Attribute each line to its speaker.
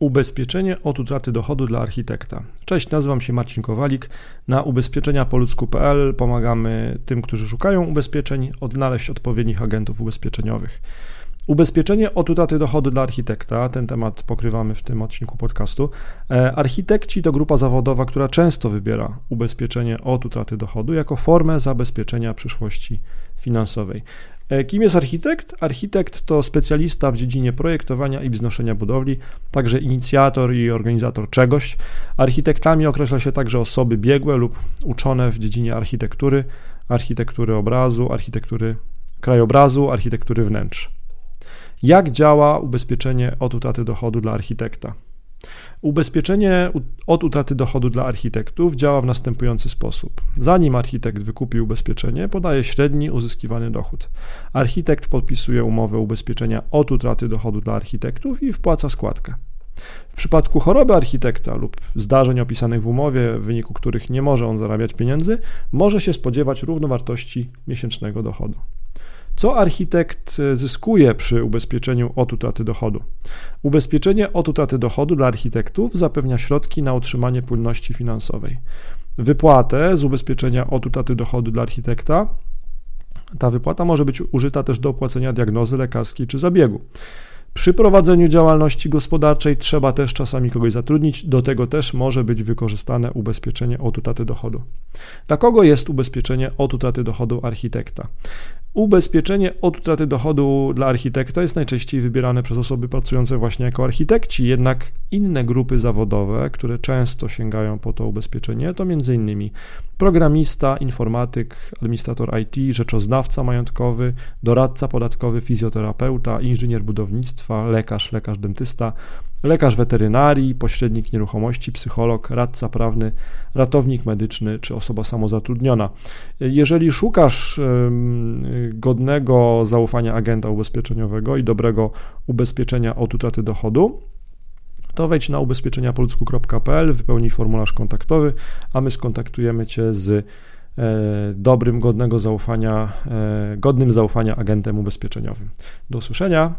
Speaker 1: Ubezpieczenie od utraty dochodu dla architekta. Cześć, nazywam się Marcin Kowalik. Na ubezpieczeniapoludzku.pl pomagamy tym, którzy szukają ubezpieczeń, odnaleźć odpowiednich agentów ubezpieczeniowych. Ubezpieczenie od utraty dochodu dla architekta, ten temat pokrywamy w tym odcinku podcastu. E, architekci to grupa zawodowa, która często wybiera ubezpieczenie od utraty dochodu jako formę zabezpieczenia przyszłości finansowej. E, kim jest architekt? Architekt to specjalista w dziedzinie projektowania i wznoszenia budowli, także inicjator i organizator czegoś. Architektami określa się także osoby biegłe lub uczone w dziedzinie architektury, architektury obrazu, architektury krajobrazu, architektury wnętrz. Jak działa ubezpieczenie od utraty dochodu dla architekta? Ubezpieczenie od utraty dochodu dla architektów działa w następujący sposób. Zanim architekt wykupi ubezpieczenie, podaje średni uzyskiwany dochód. Architekt podpisuje umowę ubezpieczenia od utraty dochodu dla architektów i wpłaca składkę. W przypadku choroby architekta lub zdarzeń opisanych w umowie, w wyniku których nie może on zarabiać pieniędzy, może się spodziewać równowartości miesięcznego dochodu. Co architekt e, zyskuje przy ubezpieczeniu od utraty dochodu? Ubezpieczenie od utraty dochodu dla architektów zapewnia środki na utrzymanie płynności finansowej. Wypłatę z ubezpieczenia od utraty dochodu dla architekta ta wypłata może być użyta też do opłacenia diagnozy lekarskiej czy zabiegu. Przy prowadzeniu działalności gospodarczej trzeba też czasami kogoś zatrudnić, do tego też może być wykorzystane ubezpieczenie od utraty dochodu. Dla kogo jest ubezpieczenie od utraty dochodu architekta? Ubezpieczenie od utraty dochodu dla architekta jest najczęściej wybierane przez osoby pracujące właśnie jako architekci, jednak inne grupy zawodowe, które często sięgają po to ubezpieczenie, to m.in. programista, informatyk, administrator IT, rzeczoznawca majątkowy, doradca podatkowy, fizjoterapeuta, inżynier budownictwa, lekarz, lekarz dentysta, lekarz weterynarii, pośrednik nieruchomości, psycholog, radca prawny, ratownik medyczny czy osoba samozatrudniona. Jeżeli szukasz godnego zaufania agenta ubezpieczeniowego i dobrego ubezpieczenia od utraty dochodu, to wejdź na ubezpieczeniapolsku.pl, wypełnij formularz kontaktowy, a my skontaktujemy Cię z e, dobrym, godnego zaufania, e, godnym zaufania agentem ubezpieczeniowym. Do usłyszenia.